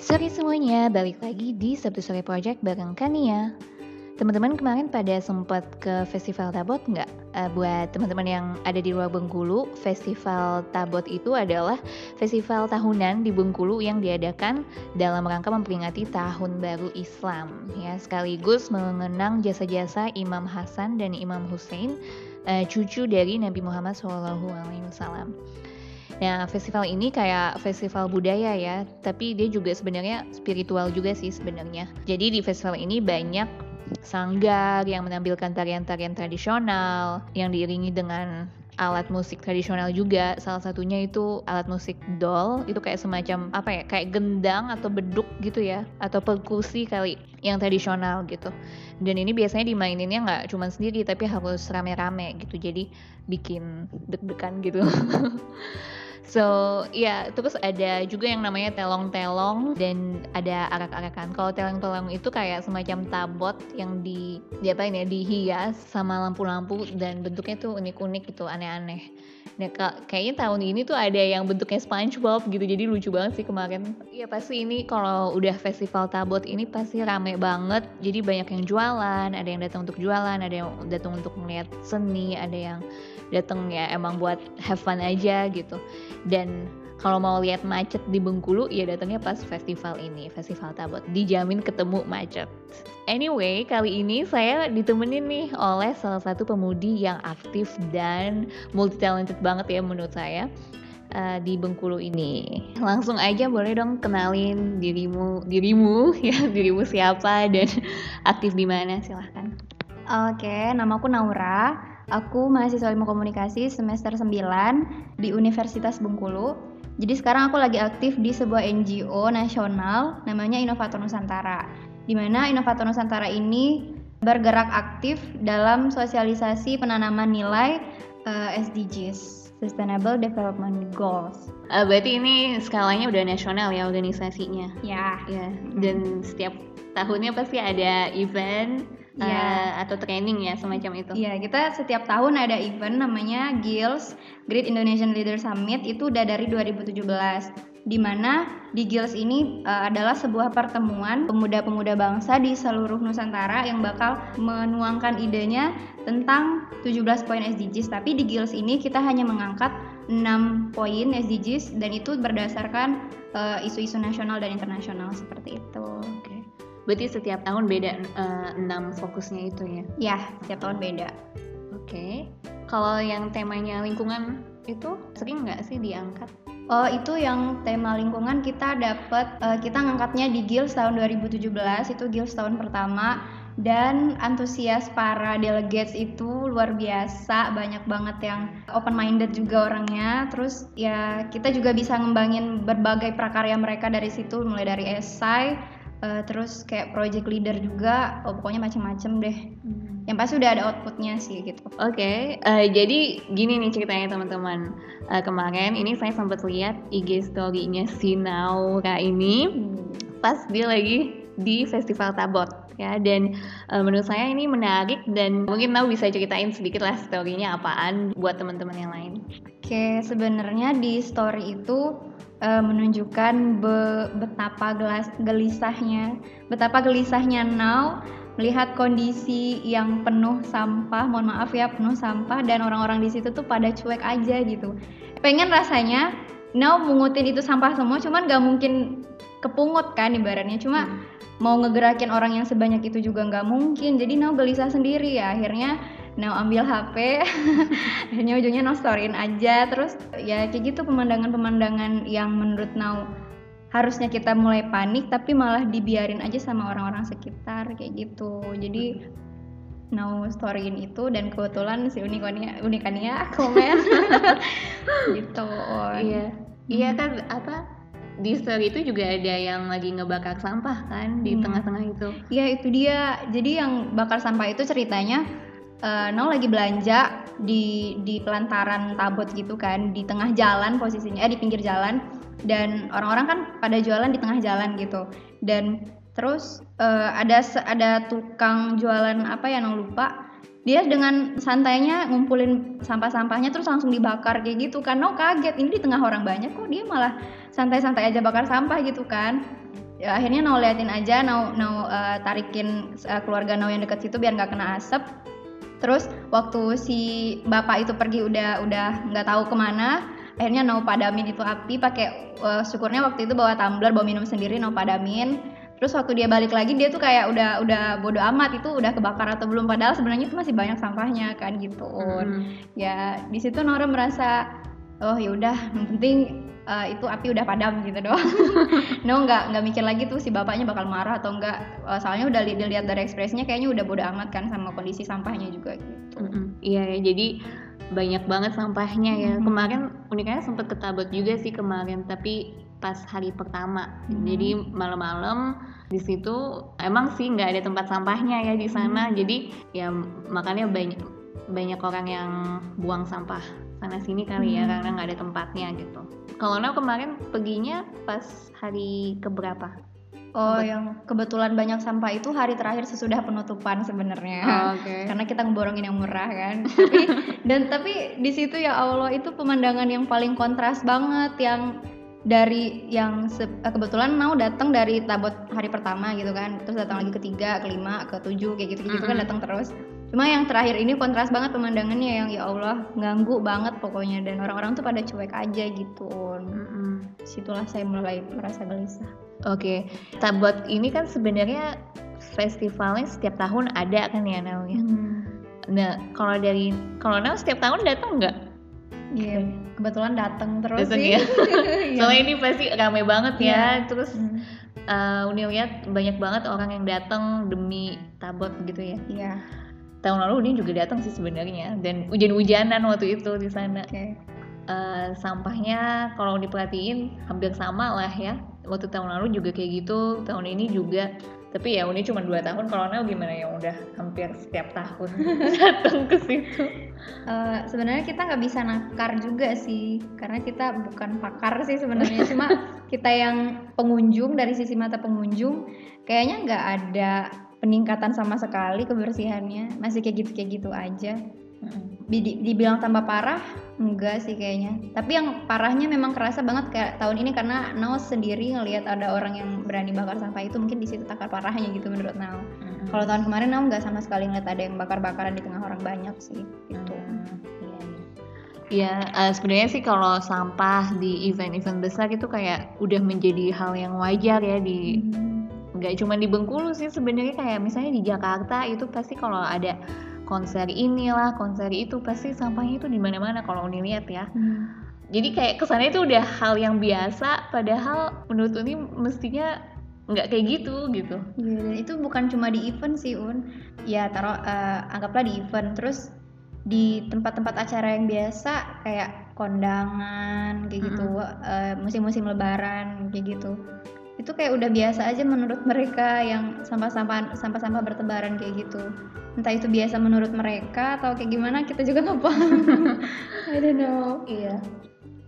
Sorry semuanya, balik lagi di Sabtu Sore Project bareng Kania. Teman-teman kemarin pada sempat ke Festival Tabot nggak? Uh, buat teman-teman yang ada di luar Bengkulu, Festival Tabot itu adalah festival tahunan di Bengkulu yang diadakan dalam rangka memperingati Tahun Baru Islam, ya sekaligus mengenang jasa-jasa Imam Hasan dan Imam Hussein, uh, cucu dari Nabi Muhammad SAW. Nah, festival ini kayak festival budaya ya, tapi dia juga sebenarnya spiritual juga sih sebenarnya. Jadi di festival ini banyak sanggar yang menampilkan tarian-tarian tradisional yang diiringi dengan alat musik tradisional juga. Salah satunya itu alat musik dol, itu kayak semacam apa ya, kayak gendang atau beduk gitu ya, atau perkusi kali yang tradisional gitu. Dan ini biasanya dimaininnya nggak cuma sendiri, tapi harus rame-rame gitu. Jadi bikin deg-degan gitu. So, ya terus ada juga yang namanya telong-telong dan ada arak-arakan. Kalau telong-telong itu kayak semacam tabot yang di diapain ya, dihias sama lampu-lampu dan bentuknya tuh unik-unik gitu, aneh-aneh. Nah, kayaknya tahun ini tuh ada yang bentuknya SpongeBob gitu, jadi lucu banget sih kemarin. Iya pasti ini kalau udah festival tabot ini pasti rame banget, jadi banyak yang jualan, ada yang datang untuk jualan, ada yang datang untuk melihat seni, ada yang datang ya emang buat have fun aja gitu dan kalau mau lihat macet di Bengkulu ya datangnya pas festival ini festival Tabot dijamin ketemu macet anyway kali ini saya ditemenin nih oleh salah satu pemudi yang aktif dan multi talented banget ya menurut saya uh, di Bengkulu ini. Langsung aja boleh dong kenalin dirimu, dirimu ya, dirimu siapa dan aktif di mana silahkan. Oke, namaku Naura. Aku mahasiswa ilmu komunikasi semester 9 di Universitas Bengkulu. Jadi sekarang aku lagi aktif di sebuah NGO nasional namanya Inovator Nusantara. Di mana Inovator Nusantara ini bergerak aktif dalam sosialisasi penanaman nilai uh, eh, SDGs. Sustainable Development Goals. Uh, berarti ini skalanya udah nasional ya organisasinya? Ya. Ya. Dan setiap tahunnya pasti ada event yeah. uh, atau training ya semacam itu. Iya, yeah, kita setiap tahun ada event namanya GILS Great Indonesian Leader Summit itu udah dari 2017 di mana di GILS ini uh, adalah sebuah pertemuan pemuda-pemuda bangsa di seluruh Nusantara yang bakal menuangkan idenya tentang 17 poin SDGs. Tapi di GILS ini kita hanya mengangkat 6 poin SDGs dan itu berdasarkan eh, isu-isu uh, nasional dan internasional seperti itu. Oke. Okay. Berarti setiap tahun beda uh, fokusnya itu ya? Ya, setiap tahun beda. Oke. Okay. Kalau yang temanya lingkungan itu sering nggak sih diangkat? Oh, itu yang tema lingkungan kita dapat uh, kita ngangkatnya di GILS tahun 2017, itu GILS tahun pertama dan antusias para delegates itu luar biasa, banyak banget yang open minded juga orangnya. Terus ya kita juga bisa ngembangin berbagai prakarya mereka dari situ mulai dari esai uh, terus kayak project leader juga oh, pokoknya macam-macam deh hmm. yang pasti udah ada outputnya sih gitu oke okay. uh, eh, jadi gini nih ceritanya teman-teman uh, kemarin ini saya sempat lihat IG story-nya si Naura ini hmm. pas dia lagi di festival Tabot ya dan uh, menurut saya ini menarik dan mungkin Nau bisa ceritain sedikit lah story-nya apaan buat teman-teman yang lain. Oke, sebenarnya di story itu uh, menunjukkan be betapa gelas gelisahnya, betapa gelisahnya Now melihat kondisi yang penuh sampah, mohon maaf ya penuh sampah dan orang-orang di situ tuh pada cuek aja gitu. Pengen rasanya Now mengutin itu sampah semua, cuman gak mungkin kepungut kan ibaratnya, cuma hmm. mau ngegerakin orang yang sebanyak itu juga nggak mungkin. Jadi Now gelisah sendiri ya, akhirnya Now ambil HP, akhirnya ujungnya no storyin aja. Terus ya kayak gitu pemandangan-pemandangan yang menurut Now harusnya kita mulai panik tapi malah dibiarin aja sama orang-orang sekitar kayak gitu. Jadi now storyin itu dan kebetulan si unikannya unikannya komen gitu. Oh. Iya. Iya kan apa di story itu juga ada yang lagi ngebakar sampah kan di hmm. tengah-tengah itu. Iya itu dia. Jadi yang bakar sampah itu ceritanya uh, Nol lagi belanja di di pelantaran tabot gitu kan di tengah jalan posisinya eh, di pinggir jalan. Dan orang-orang kan pada jualan di tengah jalan gitu. Dan terus uh, ada ada tukang jualan apa ya Nol lupa. Dia dengan santainya ngumpulin sampah-sampahnya terus langsung dibakar kayak gitu kan. No kaget ini di tengah orang banyak kok dia malah santai-santai aja bakar sampah gitu kan. Ya, akhirnya Nau liatin aja Nau Nau uh, tarikin uh, keluarga Nau yang dekat situ biar nggak kena asap terus waktu si bapak itu pergi udah udah nggak tahu ke mana akhirnya Nau padamin itu api pakai uh, syukurnya waktu itu bawa tumbler bawa minum sendiri Nau padamin. Terus waktu dia balik lagi dia tuh kayak udah udah bodo amat itu udah kebakar atau belum. Padahal sebenarnya itu masih banyak sampahnya kan gitu. Hmm. ya di situ Nora merasa oh ya udah yang penting uh, itu api udah padam gitu doang. no nggak nggak mikir lagi tuh si bapaknya bakal marah atau enggak. Uh, soalnya udah li dilihat dari ekspresinya kayaknya udah bodo amat kan sama kondisi sampahnya juga gitu. Mm -hmm. Iya ya jadi banyak banget sampahnya ya. Mm -hmm. Kemarin uniknya sempet ketabut juga sih kemarin tapi pas hari pertama. Mm -hmm. Jadi malam-malam di situ emang sih nggak ada tempat sampahnya ya di sana. Mm -hmm. Jadi ya makanya banyak banyak orang yang buang sampah sana sini kali ya, hmm. karena nggak ada tempatnya gitu. Kalau Nau kemarin perginya pas hari keberapa? Oh, yang kebetulan banyak sampah itu hari terakhir sesudah penutupan sebenarnya. Oh, okay. Karena kita ngeborongin yang murah kan. tapi dan tapi di situ ya Allah itu pemandangan yang paling kontras banget yang dari yang eh, kebetulan mau datang dari tabot hari pertama gitu kan terus datang lagi ketiga kelima ketujuh kayak gitu gitu mm -hmm. kan datang terus cuma yang terakhir ini kontras banget pemandangannya yang ya Allah ganggu banget pokoknya dan orang-orang tuh pada cuek aja gitu mm-hmm. situlah saya mulai merasa gelisah oke okay. tabot ini kan sebenarnya festivalnya setiap tahun ada kan ya Nau ya hmm. nah kalau dari kalau Nau setiap tahun datang nggak Iya, yeah, kebetulan datang terus dateng sih. Ya? Soalnya ini pasti ramai banget ya. Yeah. Terus hmm. uh, Uni lihat banyak banget orang yang datang demi tabot gitu ya. Iya. Tahun lalu dia juga datang sih sebenarnya dan hujan-hujanan waktu itu di sana. Okay. Uh, eh, sampahnya kalau diperhatiin hampir sama lah ya. Waktu tahun lalu juga kayak gitu, tahun ini juga. Tapi ya ini cuma dua tahun. Kalau Nel gimana ya udah hampir setiap tahun datang ke situ. Uh, sebenarnya kita nggak bisa nakar juga sih, karena kita bukan pakar sih sebenarnya. Cuma kita yang pengunjung dari sisi mata pengunjung, kayaknya nggak ada peningkatan sama sekali kebersihannya. Masih kayak gitu kayak gitu aja. Di, dibilang tambah parah enggak sih kayaknya. Tapi yang parahnya memang kerasa banget kayak tahun ini karena Nao sendiri ngelihat ada orang yang berani bakar sampah itu mungkin di situ takar parahnya gitu menurut Nao. Mm-hmm. kalau tahun kemarin Nao nggak sama sekali ngeliat ada yang bakar-bakaran di tengah orang banyak sih gitu. Ya, uh, sebenarnya sih kalau sampah di event-event besar itu kayak udah menjadi hal yang wajar ya di hmm nggak cuma di Bengkulu sih sebenarnya kayak misalnya di Jakarta itu pasti kalau ada konser inilah konser itu pasti sampahnya itu di mana-mana kalau Uni lihat ya. Hmm. jadi kayak kesannya itu udah hal yang biasa padahal menurut Uni mestinya nggak kayak gitu gitu. Iya dan itu bukan cuma di event sih Un. Ya taruh uh, anggaplah di event. Terus di tempat-tempat acara yang biasa kayak kondangan kayak gitu mm -hmm. uh, musim-musim lebaran kayak gitu itu kayak udah biasa aja menurut mereka yang sampah-sampah sampah-sampah bertebaran kayak gitu. Entah itu biasa menurut mereka atau kayak gimana kita juga nggak paham. I don't know. Iya.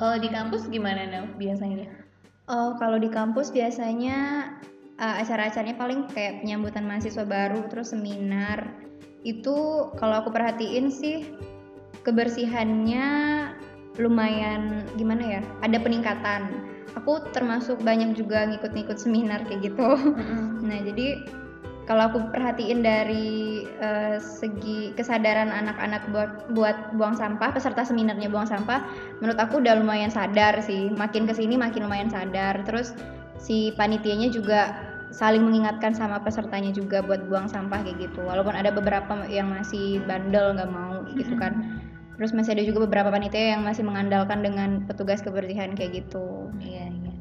Kalau di kampus gimana nih biasanya? Oh kalau di kampus biasanya uh, acara-acaranya paling kayak penyambutan mahasiswa baru terus seminar. Itu kalau aku perhatiin sih kebersihannya lumayan gimana ya ada peningkatan aku termasuk banyak juga ngikut-ngikut seminar kayak gitu. Mm-hmm. nah jadi kalau aku perhatiin dari uh, segi kesadaran anak-anak buat buat buang sampah peserta seminarnya buang sampah menurut aku udah lumayan sadar sih. Makin ke sini makin lumayan sadar. Terus si panitianya juga saling mengingatkan sama pesertanya juga buat buang sampah kayak gitu. Walaupun ada beberapa yang masih bandel nggak mau gitu kan terus masih ada juga beberapa panitia yang masih mengandalkan dengan petugas kebersihan kayak gitu. Iya iya.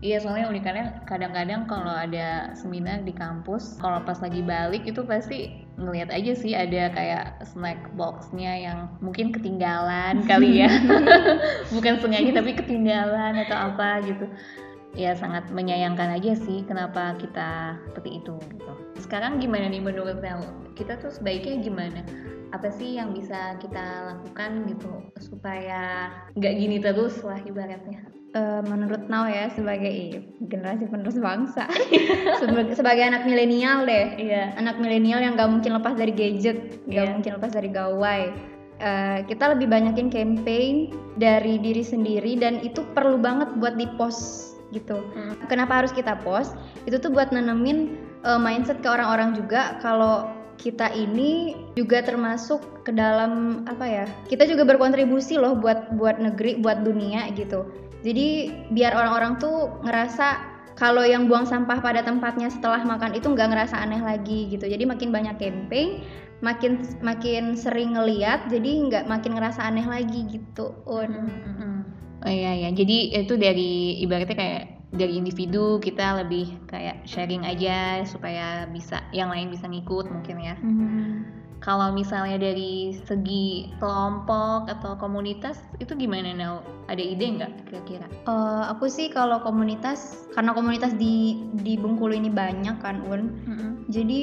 Iya soalnya unikannya kadang-kadang kalau ada seminar di kampus kalau pas lagi balik itu pasti ngelihat aja sih ada kayak snack boxnya yang mungkin ketinggalan kali ya. Bukan sengaja tapi ketinggalan atau apa gitu. Ya sangat menyayangkan aja sih kenapa kita seperti itu gitu. Sekarang gimana nih menurut Nel kita tuh sebaiknya gimana apa sih yang bisa kita lakukan gitu supaya nggak gini terus lah ibaratnya uh, menurut Nau ya sebagai generasi penerus bangsa sebagai, sebagai anak milenial deh yeah. anak milenial yang nggak mungkin lepas dari gadget nggak yeah. mungkin lepas dari gawai uh, kita lebih banyakin campaign dari diri sendiri dan itu perlu banget buat di post gitu. Hmm. Kenapa harus kita post? Itu tuh buat nenemin uh, mindset ke orang-orang juga kalau kita ini juga termasuk ke dalam apa ya? Kita juga berkontribusi loh buat buat negeri, buat dunia gitu. Jadi biar orang-orang tuh ngerasa kalau yang buang sampah pada tempatnya setelah makan itu nggak ngerasa aneh lagi gitu. Jadi makin banyak camping, makin makin sering ngeliat, jadi nggak makin ngerasa aneh lagi gitu. Un. Oh iya ya, jadi itu dari ibaratnya kayak dari individu kita lebih kayak sharing aja supaya bisa yang lain bisa ngikut mungkin ya. Mm-hmm. Kalau misalnya dari segi kelompok atau komunitas itu gimana Nau? Ada ide nggak kira-kira? Uh, aku sih kalau komunitas karena komunitas di di Bengkulu ini banyak kan Un, mm-hmm. jadi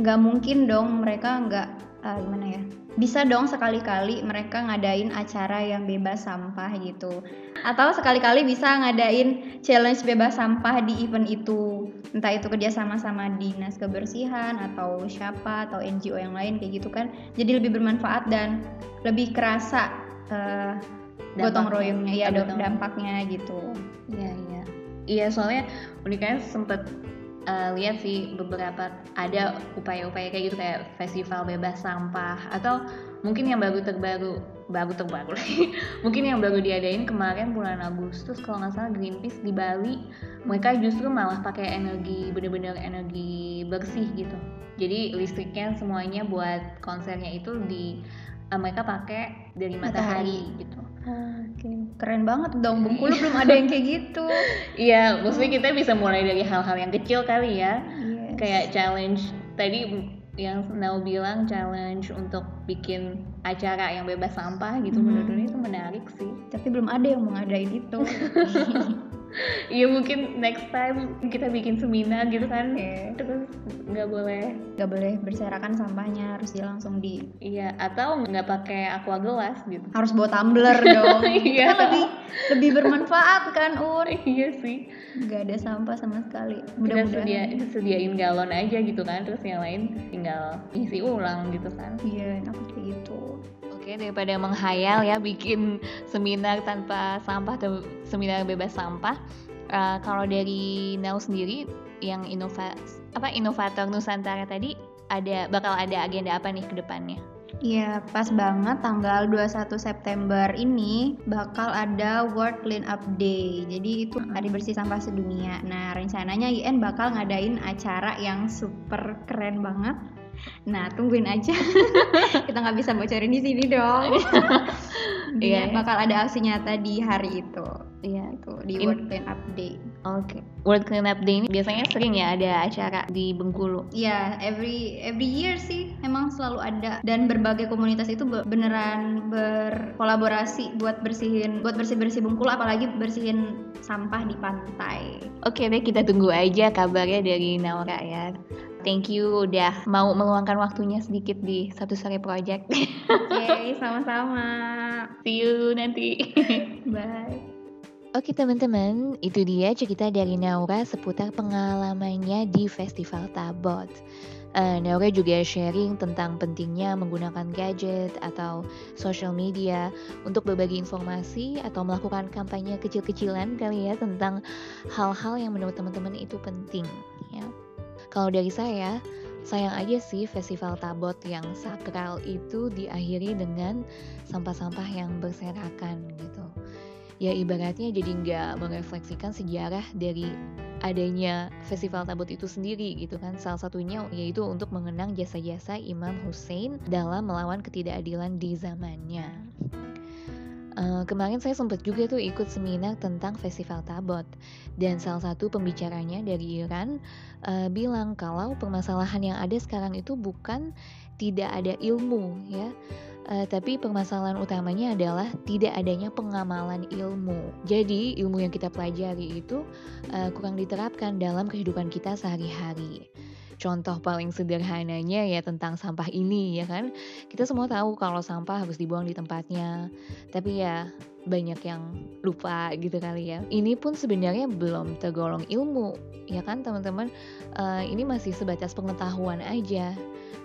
nggak mungkin dong mereka nggak uh, gimana ya? bisa dong sekali-kali mereka ngadain acara yang bebas sampah gitu. Atau sekali-kali bisa ngadain challenge bebas sampah di event itu. Entah itu kerja sama-sama dinas kebersihan atau siapa atau NGO yang lain kayak gitu kan. Jadi lebih bermanfaat dan lebih kerasa uh, gotong royongnya ya dampaknya, dampaknya gitu. Iya iya. Iya soalnya uniknya sempet uh, lihat sih beberapa ada upaya-upaya kayak gitu kayak festival bebas sampah atau mungkin yang baru terbaru baru terbaru mungkin yang baru diadain kemarin bulan Agustus kalau nggak salah Greenpeace di Bali mereka justru malah pakai energi bener-bener energi bersih gitu. Jadi listriknya semuanya buat konsernya itu di mereka pakai dari matahari, matahari gitu Oke, okay. keren banget dong. Bengkulu belum ada yang kayak gitu. Iya, maksudnya kita bisa mulai dari hal-hal yang kecil kali ya. Yes. Kayak challenge tadi yang Nau bilang challenge untuk bikin acara yang bebas sampah gitu hmm. menurut itu menarik sih. Tapi belum ada yang mau ngadain itu. Iya mungkin next time kita bikin seminar gitu kan. Okay. terus nggak boleh. Nggak boleh berserakan sampahnya harus dia langsung di iya atau nggak pakai aqua gelas gitu. Harus bawa tumbler dong. Iya. Kan lebih lebih bermanfaat kan ur? Iya sih. Nggak ada sampah sama sekali. Mudah-mudahan. sedia, sediain galon aja gitu kan terus yang lain tinggal isi ulang gitu kan. Iya enak kayak gitu Oke, daripada menghayal ya bikin seminar tanpa sampah atau seminar bebas sampah. Uh, kalau dari Nau sendiri yang inova apa inovator Nusantara tadi ada bakal ada agenda apa nih ke depannya? Iya, pas banget tanggal 21 September ini bakal ada World Clean Up Day. Jadi itu hari bersih sampah sedunia. Nah, rencananya IN bakal ngadain acara yang super keren banget Nah, tungguin aja. Kita nggak bisa bocorin di sini dong. Iya, yeah. bakal ada aksi nyata di hari itu. Iya, itu di In... World Clean Up Day. Oke. Okay. World Clean Up Day ini biasanya sering ya ada acara di Bengkulu. Iya, yeah, every every year sih emang selalu ada dan berbagai komunitas itu beneran berkolaborasi buat bersihin buat bersih-bersih Bengkulu apalagi bersihin sampah di pantai. Oke okay, deh, kita tunggu aja kabarnya dari Naura ya. Thank you udah mau meluangkan waktunya sedikit di Satu Sore Project. Oke, okay, sama-sama. See you nanti. Bye. Oke teman-teman, itu dia cerita dari Naura seputar pengalamannya di Festival Tabot. Uh, Naura juga sharing tentang pentingnya menggunakan gadget atau social media untuk berbagi informasi atau melakukan kampanye kecil-kecilan kali ya tentang hal-hal yang menurut teman-teman itu penting. Kalau dari saya, sayang aja sih festival tabot yang sakral itu diakhiri dengan sampah-sampah yang berserakan gitu. Ya ibaratnya jadi nggak merefleksikan sejarah dari adanya festival tabot itu sendiri gitu kan salah satunya yaitu untuk mengenang jasa-jasa Imam Hussein dalam melawan ketidakadilan di zamannya Uh, kemarin saya sempat juga tuh ikut seminar tentang festival Tabot. Dan salah satu pembicaranya dari Iran uh, bilang kalau permasalahan yang ada sekarang itu bukan tidak ada ilmu ya. Uh, tapi permasalahan utamanya adalah tidak adanya pengamalan ilmu. Jadi ilmu yang kita pelajari itu uh, kurang diterapkan dalam kehidupan kita sehari-hari contoh paling sederhananya ya tentang sampah ini ya kan. Kita semua tahu kalau sampah harus dibuang di tempatnya. Tapi ya banyak yang lupa gitu kali ya. Ini pun sebenarnya belum tergolong ilmu, ya kan teman-teman? Uh, ini masih sebatas pengetahuan aja.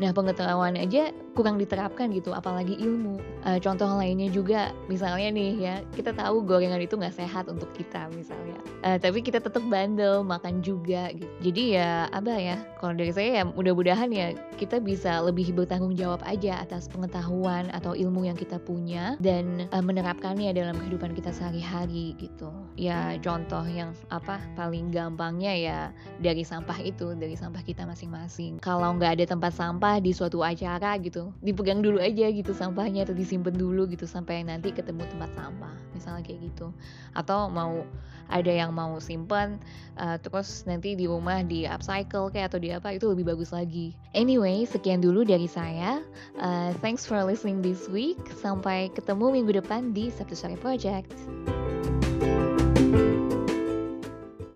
Nah, pengetahuan aja kurang diterapkan gitu, apalagi ilmu. Uh, contoh lainnya juga, misalnya nih ya, kita tahu gorengan itu nggak sehat untuk kita misalnya. Uh, tapi kita tetap bandel makan juga gitu. Jadi ya apa ya? Kalau dari saya ya mudah-mudahan ya kita bisa lebih bertanggung jawab aja atas pengetahuan atau ilmu yang kita punya dan uh, menerapkannya dalam kehidupan kita sehari-hari gitu. Ya contoh yang apa paling gampangnya ya dari sampah itu, dari sampah kita masing-masing. Kalau nggak ada tempat sampah di suatu acara gitu dipegang dulu aja gitu sampahnya atau disimpan dulu gitu sampai nanti ketemu tempat sampah misalnya kayak gitu. Atau mau ada yang mau simpan uh, terus nanti di rumah di upcycle kayak atau di apa itu lebih bagus lagi. Anyway sekian dulu dari saya. Uh, thanks for listening this week. Sampai ketemu minggu depan di Sabtu Sore Project